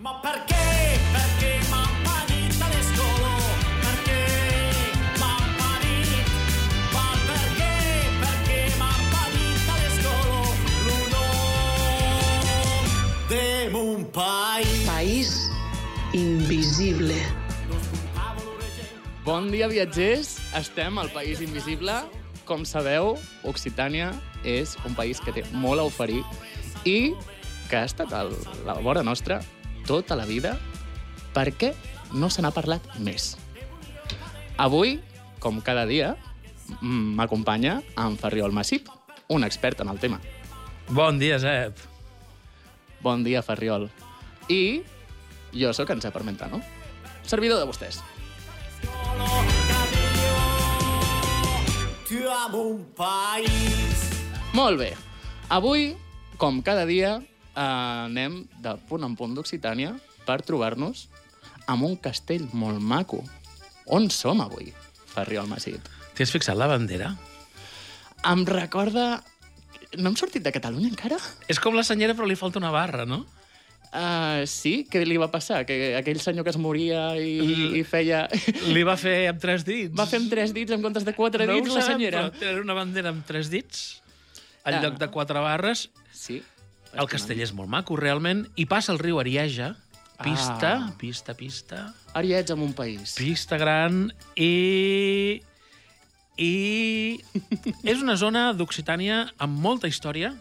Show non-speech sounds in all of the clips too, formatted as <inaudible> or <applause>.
Ma perché? Perché m'han parit a l'escola? Perché parit? Ma perché? Perché m'han parit a l'escola? L'unom de mon país. País invisible. Bon dia, viatgers. Estem al País Invisible. Com sabeu, Occitània és un país que té molt a oferir i que ha estat a la vora nostra tota la vida perquè no se n'ha parlat més. Avui, com cada dia, m'acompanya en Ferriol Massip, un expert en el tema. Bon dia, Zep. Bon dia, Ferriol. I jo sóc en Jep Armentano, servidor de vostès. Tu país. Molt bé. Avui, com cada dia, eh, anem de punt en punt d'Occitània per trobar-nos amb un castell molt maco. On som avui, Ferriol Massip? T'hi has fixat la bandera? Em recorda... No hem sortit de Catalunya encara? És com la senyera, però li falta una barra, no? Uh, sí? Què li va passar? Que aquell senyor que es moria i, i feia... Li va fer amb tres dits. Va fer amb tres dits en comptes de quatre no dits la senyera. però Era una bandera amb tres dits, en Ah. lloc de quatre barres. Sí. El castell és molt maco, realment, i passa el riu Arieja. Pista, Ah. pista, pista, Ariets en un país. pista gran, i... I és una zona d'Occitània amb molta història.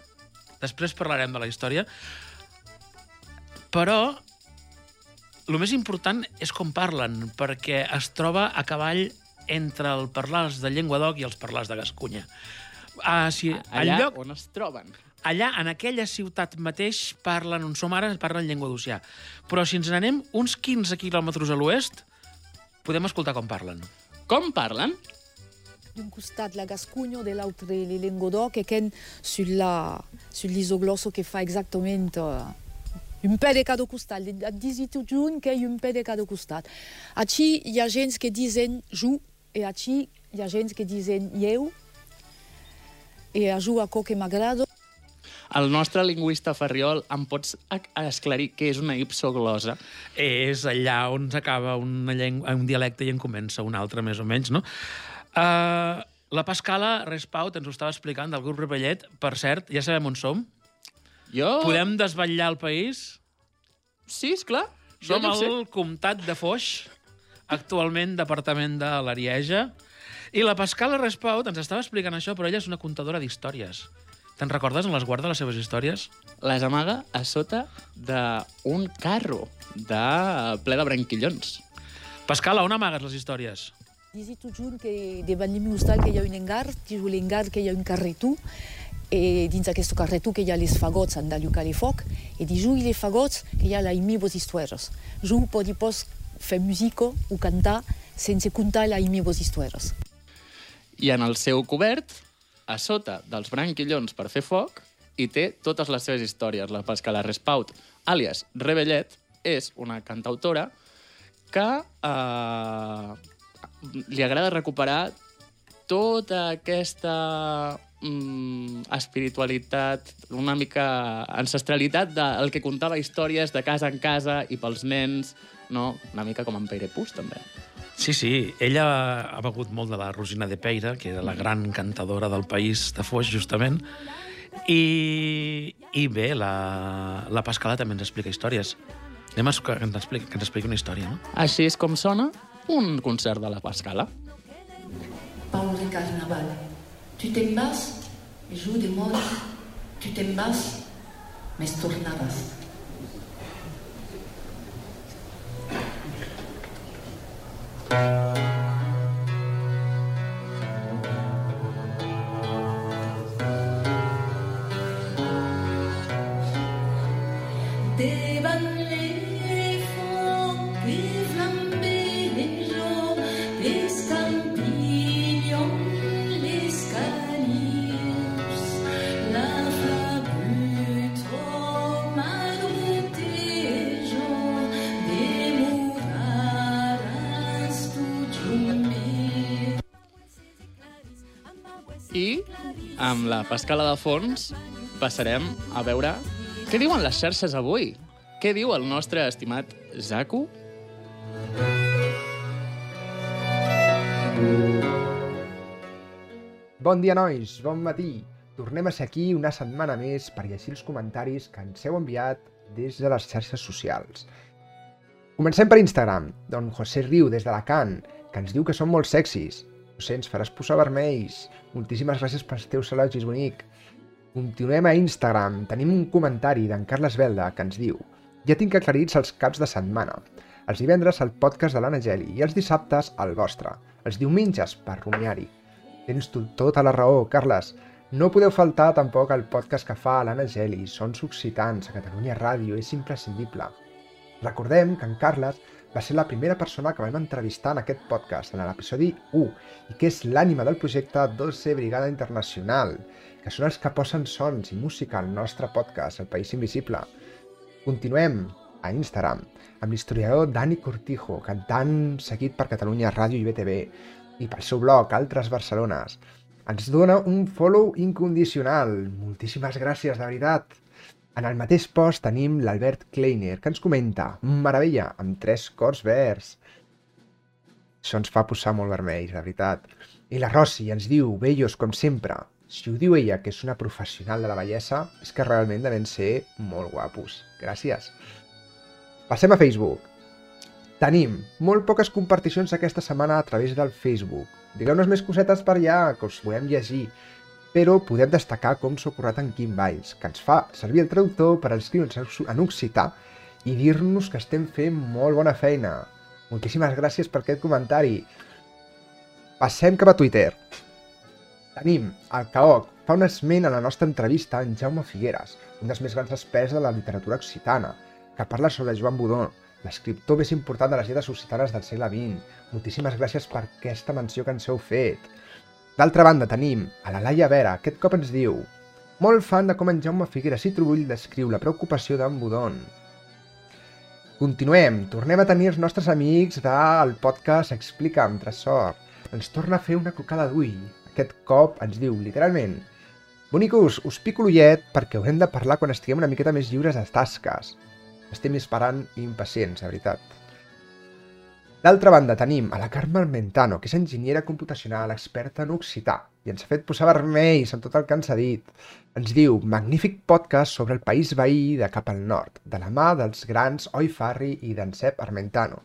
Després parlarem de la història. Però el més important és com parlen, perquè es troba a cavall entre el parlars de Llenguadoc i els parlars de Gascunya. Ah, si, Allà al lloc, on es troben. Allà, en aquella ciutat mateix, parlen, on som ara, parlen llengua d'oceà. Però si ens n'anem uns 15 quilòmetres a l'oest, podem escoltar com parlen. Com parlen? d'un costat la Gascugno, de l'altre le Languedoc, e ken sulla, sull'isoglosso che fa esattamente uh, un pe de cada costat. A 18 giugno che è un pe de cada costat. Aici hi ha gens que diuen ju, e aici hi ha gens que diuen eu, e a ju a co que m'agrada. El nostre lingüista Ferriol, em pots esclarir què és una ipsoglosa? És allà on s'acaba una llengua, un dialecte i en comença un altre, més o menys, no? Uh, la Pascala Respaut ens ho estava explicant del grup Rebellet. Per cert, ja sabem on som. Jo... Podem desvetllar el país. Sí, esclar. Jo Som sé. al comtat de Foix, actualment departament de l'Arieja. I la Pascala Respaut ens estava explicant això, però ella és una contadora d'històries. Te'n recordes? On les guarda, les seves històries? Les amaga a sota d'un carro de ple de branquillons. Pascala, on amagues les històries? 18 juny que davant el meu hostal que hi ha un engar, diu l'engar que hi ha un carretó, e dins aquest carretó que hi ha les fagots han de el foc, e di giù les fagots que hi ha les meves històries. Jo podi pos fer música o cantar sense contar les meves històries. I en el seu cobert, a sota dels branquillons per fer foc, hi té totes les seves històries. La Pascala Respaut, àlies Rebellet, és una cantautora que eh, li agrada recuperar tota aquesta mm, espiritualitat, una mica ancestralitat del que contava històries de casa en casa i pels nens, no? Una mica com en Pere Pus, també. Sí, sí, ella ha begut molt de la Rosina de Peira, que era la gran cantadora del país de Foix, justament, i, i bé, la, la Pascala també ens explica històries. Anem a que ens expliqui, que ens expliqui una història, no? Així és com sona un concert de la Pascala. Parle de carnaval. Tu t'embasses, joue de mode, tu t'embasses, mais tornaràs. La Pascala de fons passarem a veure què diuen les xarxes avui. què diu el nostre estimat Zaku? Bon dia, nois, bon matí. Tornem a ser aquí una setmana més per llegir els comentaris que ens heu enviat des de les xarxes socials. Comencem per Instagram, d'on José Riu, des d'Alacant, que ens diu que són molt sexis. José, ens faràs posar vermells. Moltíssimes gràcies pels teus elogis, bonic. Continuem a Instagram. Tenim un comentari d'en Carles Velda que ens diu Ja tinc aclarits els caps de setmana. Els divendres el podcast de l'Anna Geli i els dissabtes el vostre. Els diumenges per rumiar-hi. Tens tu tota la raó, Carles. No podeu faltar tampoc el podcast que fa l'Anna Geli, Sons Occitans, a Catalunya Ràdio, és imprescindible. Recordem que en Carles va ser la primera persona que vam entrevistar en aquest podcast, en l'episodi 1, i que és l'ànima del projecte 12 Brigada Internacional, que són els que posen sons i música al nostre podcast, El País Invisible. Continuem a Instagram amb l'historiador Dani Cortijo, cantant seguit per Catalunya Ràdio i BTV, i pel seu blog Altres Barcelones. Ens dona un follow incondicional. Moltíssimes gràcies, de veritat. En el mateix post tenim l'Albert Kleiner, que ens comenta Meravella, amb tres cors verds. Això ens fa posar molt vermells, de veritat. I la Rossi ens diu, bellos com sempre. Si ho diu ella, que és una professional de la bellesa, és que realment devem ser molt guapos. Gràcies. Passem a Facebook. Tenim molt poques comparticions aquesta setmana a través del Facebook. Digueu-nos més cosetes per allà, que us volem llegir. Però podem destacar com s'ha currat en Quim Valls, que ens fa servir el traductor per escriure'ns en occità i dir-nos que estem fent molt bona feina. Moltíssimes gràcies per aquest comentari. Passem cap a Twitter. Tenim el Caoc, fa un esment a la nostra entrevista en Jaume Figueres, un dels més grans experts de la literatura occitana, que parla sobre Joan Budó, l'escriptor més important de les lletres occitanes del segle XX. Moltíssimes gràcies per aquesta menció que ens heu fet. D'altra banda, tenim a la Laia Vera, aquest cop ens diu molt fan de com en Jaume Figueres i Trubull descriu la preocupació d'en Budon. Continuem, tornem a tenir els nostres amics del podcast Explica'm, Tresor. Ens torna a fer una cocada d'ull. Aquest cop ens diu, literalment, Bonicos, us pico l'ullet perquè haurem de parlar quan estiguem una miqueta més lliures de tasques. Estem esperant impacients, de veritat. D'altra banda, tenim a la Carme Mentano, que és enginyera computacional experta en occità, i ens ha fet posar vermells amb tot el que ens ha dit. Ens diu, magnífic podcast sobre el país veí de cap al nord, de la mà dels grans Oi Farri i d'en Cep Armentano.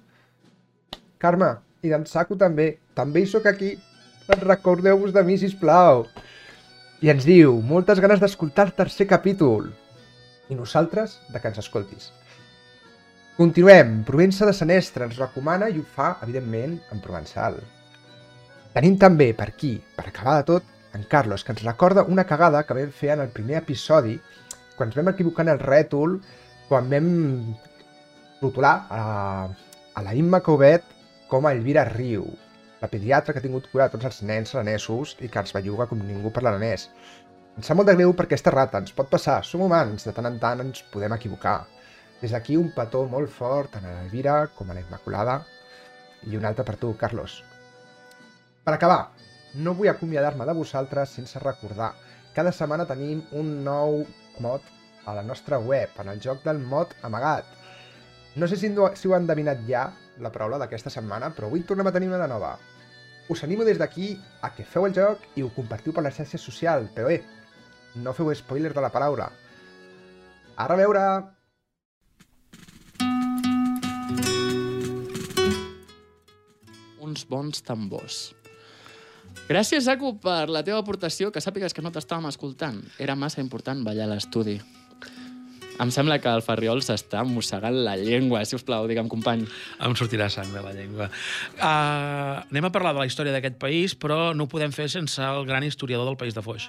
Carme, i d'en Saco també, també hi sóc aquí. Recordeu-vos de mi, sisplau. I ens diu, moltes ganes d'escoltar el tercer capítol. I nosaltres, de que ens escoltis. Continuem. Provença de Senestre ens recomana i ho fa, evidentment, en provençal. Tenim també per aquí, per acabar de tot, en Carlos, que ens recorda una cagada que vam fer en el primer episodi, quan ens vam equivocar en el rètol, quan vam rotular a, a la Imma Covet com a Elvira Riu, la pediatra que ha tingut cura de tots els nens aranesos i que ens belluga com ningú per l'aranès. Ens sap molt de greu perquè aquesta rata ens pot passar, som humans, de tant en tant ens podem equivocar. Des d'aquí un petó molt fort a l'Elvira, com a la Immaculada, i un altre per tu, Carlos. Per acabar, no vull acomiadar-me de vosaltres sense recordar. Cada setmana tenim un nou mod a la nostra web, en el joc del mod amagat. No sé si, si ho han endevinat ja, la paraula d'aquesta setmana, però avui tornem a tenir una de nova. Us animo des d'aquí a que feu el joc i ho compartiu per les xarxes socials, però eh, no feu spoiler de la paraula. A reveure! Uns bons tambors. Gràcies, Zaku, per la teva aportació, que sàpigues que no t'estàvem escoltant. Era massa important ballar a l'estudi. Em sembla que el Ferriol s'està mossegant la llengua. Si us plau, digue'm, company. Em sortirà sang de la llengua. Uh, anem a parlar de la història d'aquest país, però no ho podem fer sense el gran historiador del País de Foix.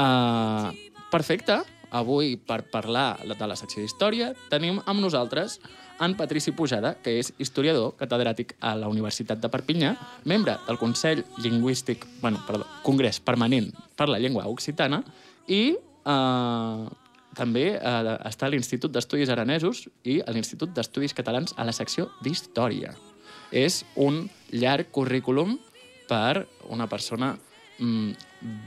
Uh, perfecte. Avui, per parlar de la secció d'història, tenim amb nosaltres en Patrici Pujada, que és historiador, catedràtic a la Universitat de Perpinyà, membre del Consell Lingüístic, bueno, perdó, Congrés Permanent per la Llengua Occitana i uh, també uh, està a l'Institut d'Estudis Aranesos i a l'Institut d'Estudis Catalans a la secció d'Història. És un llarg currículum per una persona mm,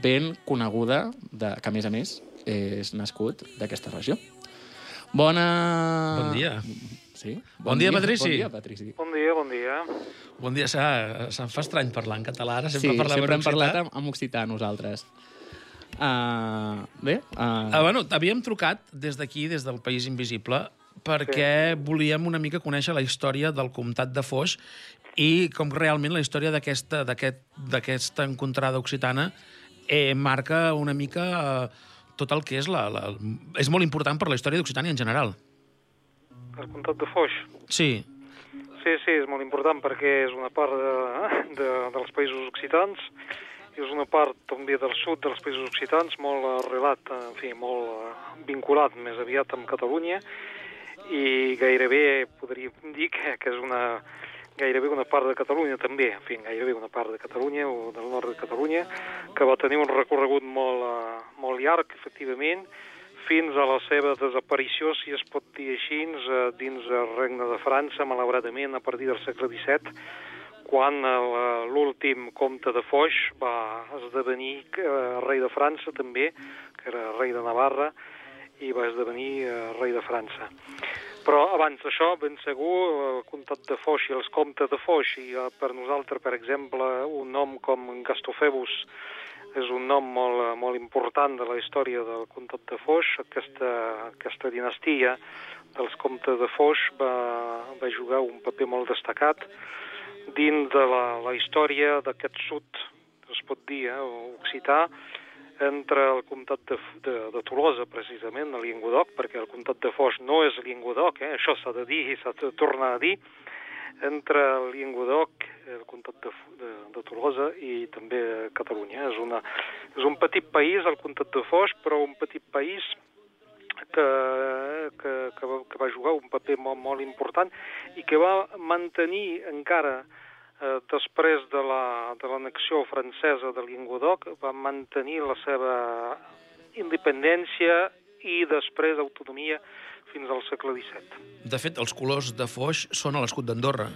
ben coneguda, de, que a més a més és nascut d'aquesta regió. Bona... Bon dia. Sí? Bon dia, Patrici. Bon dia, Patrici. Bon dia, bon dia. Bon dia, sa. Se'm fa estrany parlar en català, ara Sí, sempre parlem sempre en hem parlat amb, amb occità nosaltres. Uh, bé, uh, Ah, bueno, havíem trucat des d'aquí, des del País Invisible, perquè volíem una mica conèixer la història del comtat de Foix i com realment la història d'aquesta d'aquest- d'aquesta encontrada occitana eh, marca una mica eh, tot el que és la, la... És molt important per la història d'Occitània en general. El comtat de Foix. Sí, Sí, sí, és molt important perquè és una part de, de, dels països occitans i és una part també del sud dels països occitans molt arrelat, en fi, molt eh, vinculat més aviat amb Catalunya i gairebé podríem dir que, que és una gairebé una part de Catalunya també, en fi, gairebé una part de Catalunya o del nord de Catalunya, que va tenir un recorregut molt, eh, molt llarg, efectivament, fins a la seva desaparició, si es pot dir així, eh, dins el regne de França, malauradament, a partir del segle XVII, quan el- l'últim comte de Foix va esdevenir eh, rei de França també, que era rei de Navarra, i va esdevenir eh, rei de França. Però abans d'això, ben segur, el comtat de Foix i els comtes de Foix, i eh, per nosaltres, per exemple, un nom com Gastofebus, és un nom molt, eh, molt important de la història del comtat de Foix. Aquesta, aquesta dinastia dels comtes de Foix va, va jugar un paper molt destacat dins de la, la història d'aquest sud, es pot dir, eh, occità, entre el comtat de, de, de Tolosa, precisament, a Llenguadoc, perquè el comtat de Foix no és Llenguadoc, eh, això s'ha de dir i s'ha de tornar a dir, entre el Llenguadoc, el comtat de, de, de Tolosa i també Catalunya. És, una, és un petit país, el comtat de Foix, però un petit país que, que, que, va, que va jugar un paper molt, molt important i que va mantenir encara eh, després de la- de l'annexió francesa de Llenguadoc, va mantenir la seva independència i després autonomia fins al segle XVII. de fet, els colors de Foix són a l'escut d'Andorra.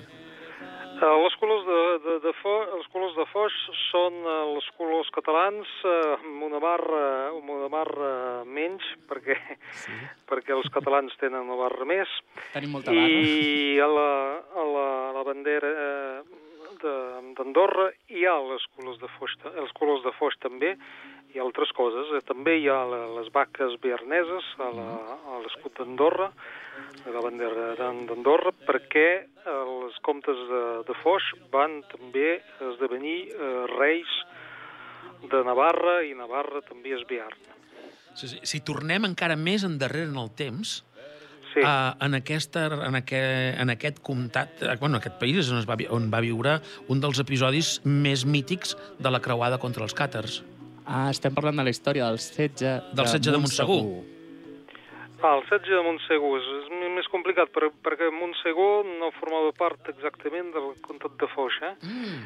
Les colors de, de, de fo, els colors de Foix són uh, els colors catalans uh, amb una barra, amb una barra menys perquè, sí. <laughs> perquè els catalans tenen una barra més Tenim molta barra. i a la, a la, a la bandera eh, d'Andorra hi ha les colors de Foix, els colors de Foix també i altres coses. Eh, també hi ha les vaques bearneses a a l'escut d'Andorra, de la bandera d'An- d'Andorra, perquè eh, els comtes de, de Foix van també esdevenir eh, reis de Navarra i Navarra també és Bearn. Si, si tornem encara més endarrere en el temps, Sí. Uh, en, aquesta, en, aquest, en aquest comtat, eh, bueno, aquest país és on, es va, on va viure un dels episodis més mítics de la creuada contra els càtars. Ah, estem parlant de la història del setge Del setge de Montsegur. Ah, el setge de Montsegur és, és més complicat per, perquè Montsegur no formava part exactament del comtat de Foix, eh? Mm.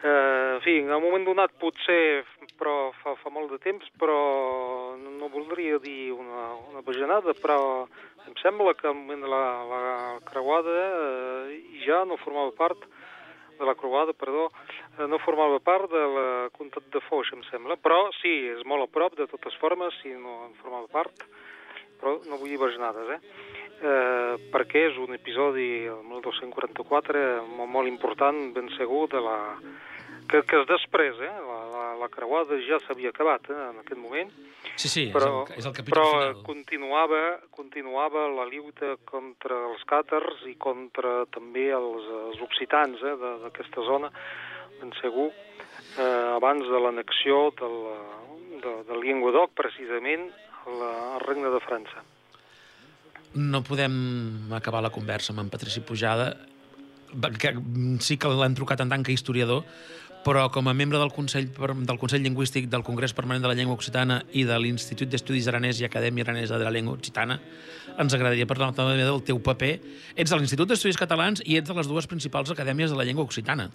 Eh, en fi, en un moment donat potser, però fa, fa molt de temps, però no, no voldria dir una, una bajanada, però em sembla que al moment de la, la creuada eh, ja no formava part de la creuada, perdó, eh, no formava part de la comtat de Foix, em sembla, però sí, és molt a prop, de totes formes, si no en formava part, però no vull dir bajanades, eh? eh, perquè és un episodi, el 1244, eh, molt, molt important, ben segur, de la... que, que és després, eh? La, la, la creuada ja s'havia acabat, eh? en aquest moment, Sí, sí, però, és, el, és el capítol però final. continuava, continuava la lluita contra els càtars i contra també els, els occitans eh, de- d'aquesta zona, ben segur, eh, abans de l'annexió del, de, del Llenguadoc, precisament, al, regne de França. No podem acabar la conversa amb en Patrici Pujada, que sí que l'hem trucat en tant que historiador, però com a membre del Consell, del Consell Lingüístic del Congrés Permanent de la Llengua Occitana i de l'Institut d'Estudis Aranès i Acadèmia Aranesa de la Llengua Occitana, ens agradaria parlar també del teu paper. Ets de l'Institut d'Estudis Catalans i ets de les dues principals acadèmies de la llengua occitana.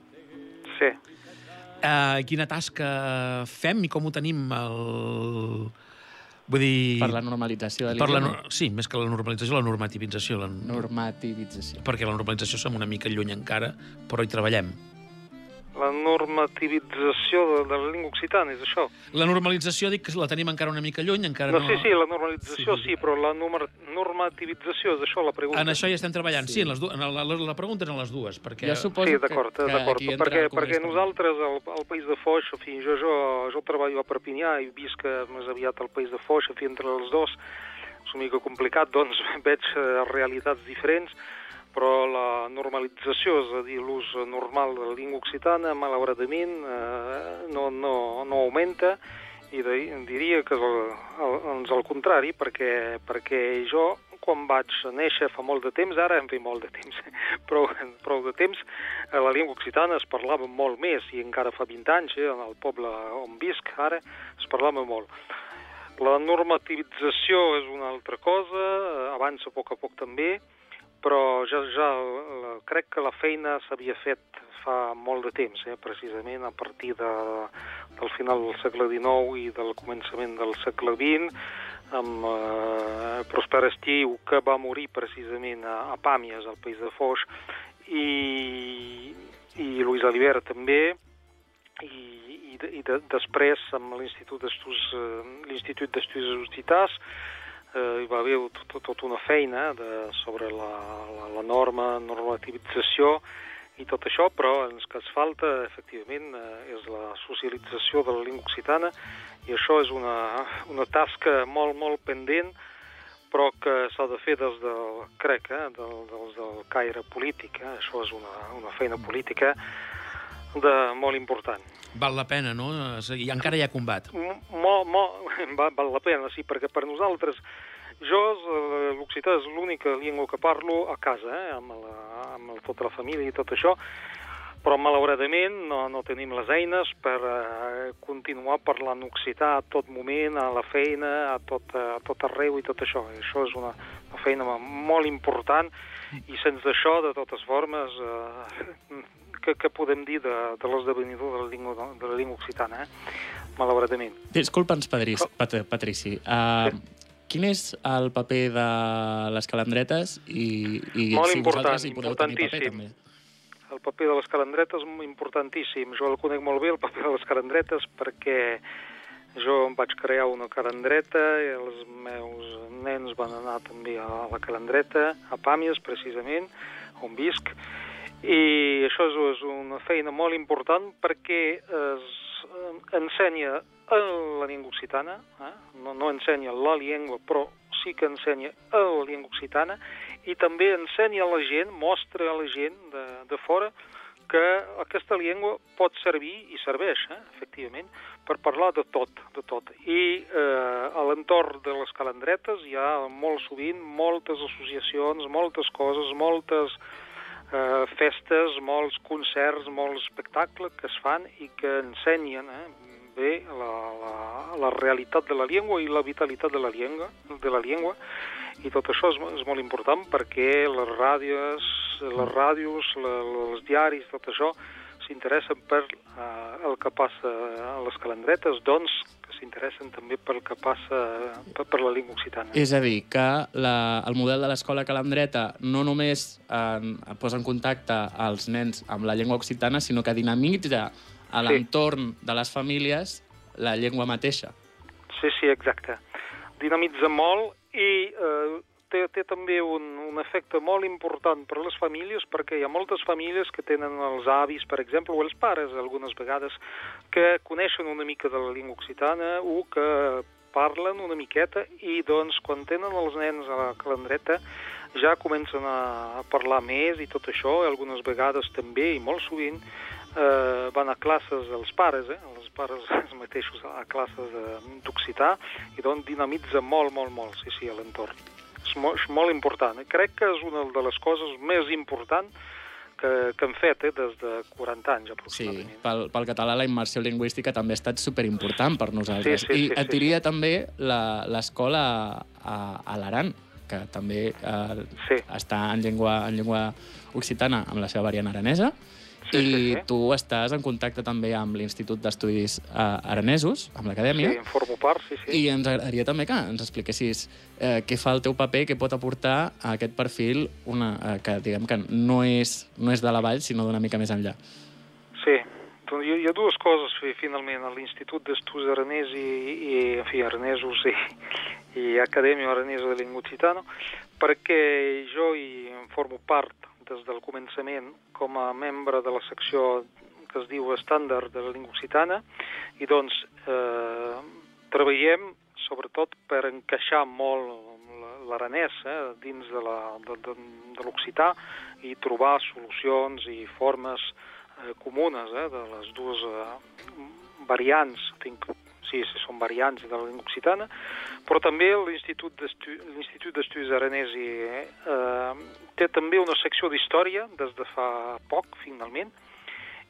Sí. Uh, quina tasca fem i com ho tenim el... Vull dir... Per la normalització de per la, l'idioma. no- sí, més que la normalització, la normativització. La, Normativització. perquè la normalització som una mica lluny encara, però hi treballem. La normativització de, de la llengua occitana, és això? La normalització, dic que la tenim encara una mica lluny, encara No, no... sí, sí, la normalització Sí, sí, però la numer- normativització és això la pregunta. En això hi estem treballant, sí, en les du... en la, la, la pregunta és en les dues, perquè... Jo suposo Sí, que, d'acord, que d'acord. aquí entra Perquè, perquè nosaltres, al, al País de Foix, en fi, jo, jo, jo treballo a Perpinyà i visc més aviat al País de Foix, en fi, entre els dos és una mica complicat, doncs <laughs> veig eh, realitats diferents, però la normalització, és a dir, l'ús normal de la llengua occitana, malauradament, eh, no, no, no augmenta, i de, diria que és el, el, doncs el contrari, perquè, perquè jo, quan vaig néixer fa molt de temps, ara en fi molt de temps, <laughs> prou, prou de temps, eh, la llengua occitana es parlava molt més, i encara fa 20 anys, eh, en el poble on visc ara, es parlava molt. La normativització és una altra cosa, eh, avança a poc a poc també, però ja, ja crec que la feina s'havia fet fa molt de temps, eh, precisament a partir de, del final del segle XIX i del començament del segle XX, amb eh, Prosper Estiu, que va morir precisament a, a Pàmies, al País de Foix, i, i Lluís Alibert també, i, i, de, i de, després amb l'Institut d'Estudis eh, l'Institut d'Estudis eh, hi va haver tot, tot una feina de, sobre la, la, la norma, normativització i tot això, però el que es falta, efectivament, eh, és la socialització de la llengua occitana i això és una, una tasca molt, molt pendent, però que s'ha de fer des del, crec, eh, del, des del caire polític. Eh? Això és una, una feina política de, molt important. Val la pena, no? I encara hi ha combat. Molt, molt, <laughs> val, val la pena, sí, perquè per nosaltres, jo, eh, l'occità és l'única llengua que parlo a casa, eh, amb, la, amb tota la família i tot això, però malauradament no, no tenim les eines per eh, continuar parlant occità a tot moment, a la feina, a tot, a tot arreu i tot això. I això és una, una feina molt important i sense això, de totes formes, eh, que, que podem dir de, de l'esdevenidor de la llengua, de la llengua occitana, eh? malauradament. Disculpa'ns, Patrici. Pat Patrici. Uh, quin és el paper de les calandretes i, i Molt si important, vosaltres hi podeu tenir paper també? El paper de les calendretes és importantíssim. Jo el conec molt bé, el paper de les calendretes, perquè jo em vaig crear una calendreta i els meus nens van anar també a la calendreta, a Pàmies, precisament, on visc, i això és, una feina molt important perquè es eh, ensenya la llengua occitana, eh? no, no ensenya la llengua, però sí que ensenya la llengua occitana, i també ensenya a la gent, mostra a la gent de, de fora que aquesta llengua pot servir, i serveix, eh, efectivament, per parlar de tot, de tot. I eh, a l'entorn de les calendretes hi ha molt sovint moltes associacions, moltes coses, moltes eh, festes, molts concerts, molts espectacles que es fan i que ensenyen eh, bé la, la, la realitat de la llengua i la vitalitat de la llengua, de la llengua. I tot això és, és molt important perquè les ràdios, les ràdios, la, els diaris, tot això s'interessen per eh, el que passa a les calendretes, doncs s'interessen també pel que passa per, per la llengua occitana. És a dir, que la, el model de l'escola calandreta no només en, posa en contacte els nens amb la llengua occitana, sinó que dinamitza a l'entorn de les famílies la llengua mateixa. Sí, sí, exacte. Dinamitza molt i eh, té, té també un, un efecte molt important per a les famílies perquè hi ha moltes famílies que tenen els avis, per exemple, o els pares, algunes vegades, que coneixen una mica de la llengua occitana o que parlen una miqueta i doncs quan tenen els nens a la calendreta ja comencen a, a parlar més i tot això, i algunes vegades també, i molt sovint, eh, van a classes els pares, eh, els pares <laughs> els mateixos a classes d'occità, i doncs dinamitza molt, molt, molt, sí, sí, a l'entorn. Molt, molt important. eh. Crec que és una de les coses més importants que, que hem fet eh, des de 40 anys Sí, aproximadament. pel, pel català la immersió lingüística també ha estat superimportant per nosaltres. Sí, sí, sí, I et sí, diria també la- l'escola a, a l'Aran, que també eh, Sí. està en llengua, en llengua occitana amb la seva variant aranesa, Sí, i sí, sí. tu estàs en contacte també amb l'Institut d'Estudis eh, Aranesos, amb l'acadèmia, Sí, en formo part, sí, sí. i ens agradaria també que ens expliquessis eh, què fa el teu paper, què pot aportar a aquest perfil una, eh, que diguem que no és, no és de la vall, sinó d'una mica més enllà. Sí, hi, hi ha dues coses, fi- finalment, a l'Institut d'Estudis Aranès i, i, en fi, aranesos i, i Acadèmia Aranesa de Llengua Occitana, perquè jo hi formo part des del començament com a membre de la secció que es diu estàndard de la llengua occitana i doncs eh, treballem sobretot per encaixar molt la- l'aranès eh, dins de l'occità i trobar solucions i formes eh, comunes eh, de les dues eh, variants, tinc, sí, són variants de la llengua occitana, però també l'Institut d'Estu- l'Institut d'Estudis Aranesi eh, té també una secció d'història des de fa poc, finalment,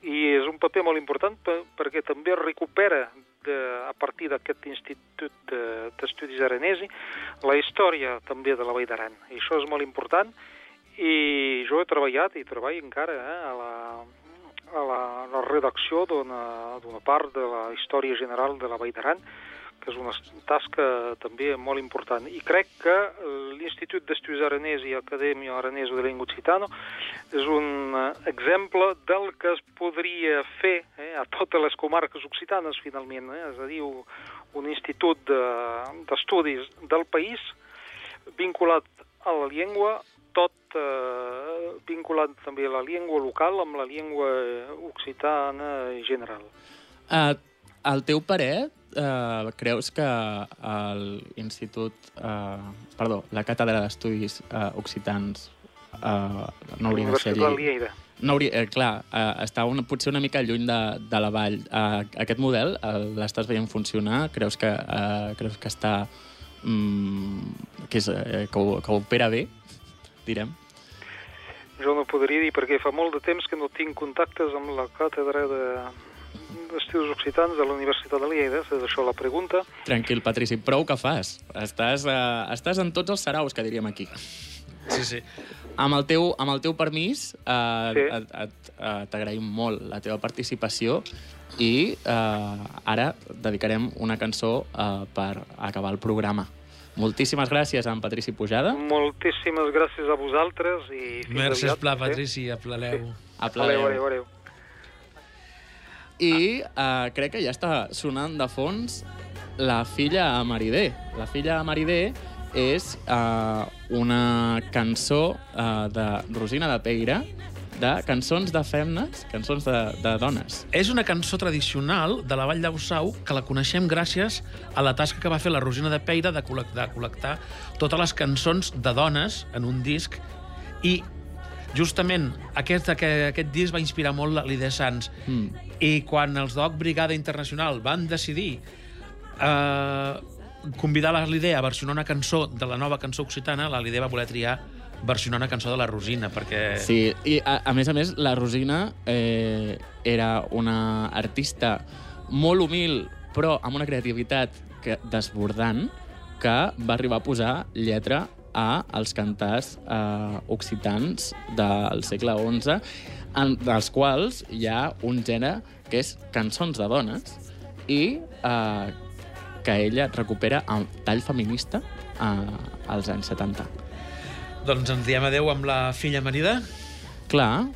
i és un paper molt important per, perquè també recupera de, a partir d'aquest Institut de- d'Estudis Aranesi la història també de la Vall d'Aran. I això és molt important i jo he treballat i treballo encara eh, a la, a la, la redacció d'una part de la història general de la Vall d'Aran, que és una tasca també molt important. I crec que l'Institut d'Estudis Aranès i Acadèmia Aranesa de Llengua Occitana és un eh, exemple del que es podria fer eh, a totes les comarques occitanes, finalment. Eh? És a dir, un, institut de- d'estudis del país vinculat a la llengua, eh, vinculat també a la llengua local amb la llengua occitana en general. Uh, al teu parer, uh, creus que l'Institut... Uh, perdó, la Càtedra d'Estudis uh, Occitans uh, no hauria de ser? Lleida. No hauria, eh, clar, eh, està una, potser una mica lluny de, de la vall. Eh, aquest model eh, l'estàs veient funcionar? Creus que, eh, creus que està... Mm, que, és, eh, que, ho, que ho opera bé, direm? Jo no podria dir perquè fa molt de temps que no tinc contactes amb la càtedra de d'estudis occitans de la Universitat de Lleida, és això la pregunta. Tranquil, Patrici, prou que fas. Estàs, eh, estàs en tots els saraus, que diríem aquí. Sí, sí. Amb el teu, amb el teu permís, eh, Sí. eh, t'agraïm molt la teva participació i eh, ara dedicarem una cançó eh, per acabar el programa. Moltíssimes gràcies a en Patrici Pujada. Moltíssimes gràcies a vosaltres i fins Merci, aviat. esclar, Patrici, aplaleu. Adéu, adéu, adéu. I eh, crec que ja està sonant de fons La filla a Maridé. La filla a Maridé és eh, una cançó eh, de Rosina de Peira de cançons de femnes, cançons de, de dones. És una cançó tradicional de la Vall d'Ausau que la coneixem gràcies a la tasca que va fer la Rosina de Peira de col·lectar, col·lectar totes les cançons de dones en un disc i justament aquest, aquest, aquest disc va inspirar molt l'Ide Sans Mm. i quan els Doc Brigada Internacional van decidir eh, convidar la Lidea a versionar una cançó de la nova cançó occitana, la Lidea va voler triar versionar una cançó de la Rosina, perquè... Sí, i a, a més a més, la Rosina eh, era una artista molt humil, però amb una creativitat que, desbordant, que va arribar a posar lletra a els cantars eh, occitans del segle XI, en, dels quals hi ha un gènere que és cançons de dones i eh, que ella recupera amb tall feminista eh, als anys 70. Doncs ens diem adeu amb la filla Marida. Clar,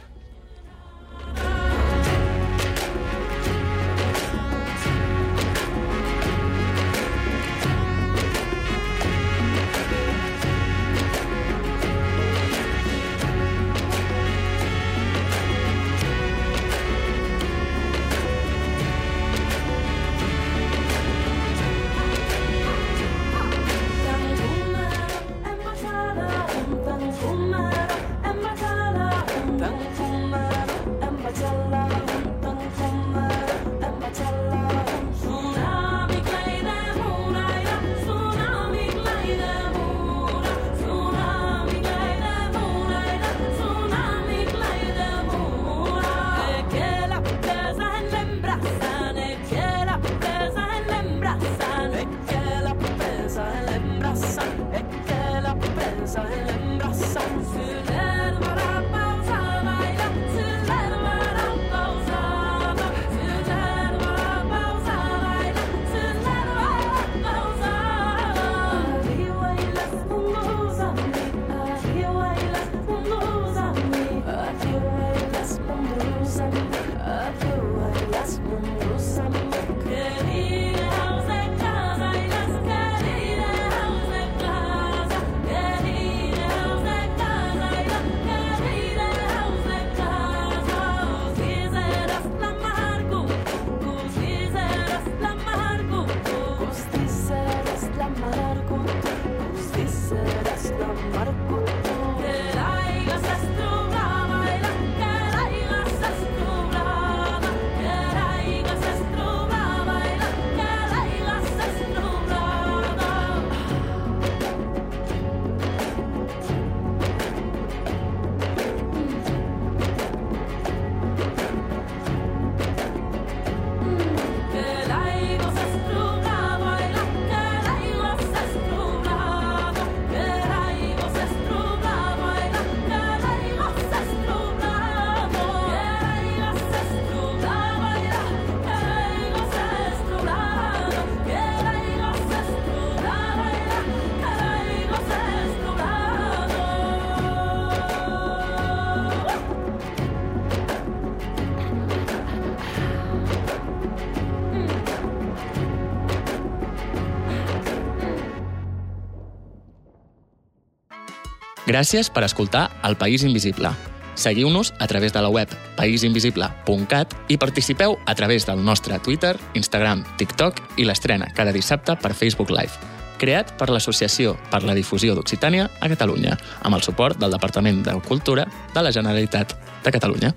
Gràcies per escoltar El País Invisible. Seguiu-nos a través de la web paisinvisible.cat i participeu a través del nostre Twitter, Instagram, TikTok i l'estrena cada dissabte per Facebook Live. Creat per l'Associació per la Difusió d'Occitània a Catalunya, amb el suport del Departament de Cultura de la Generalitat de Catalunya.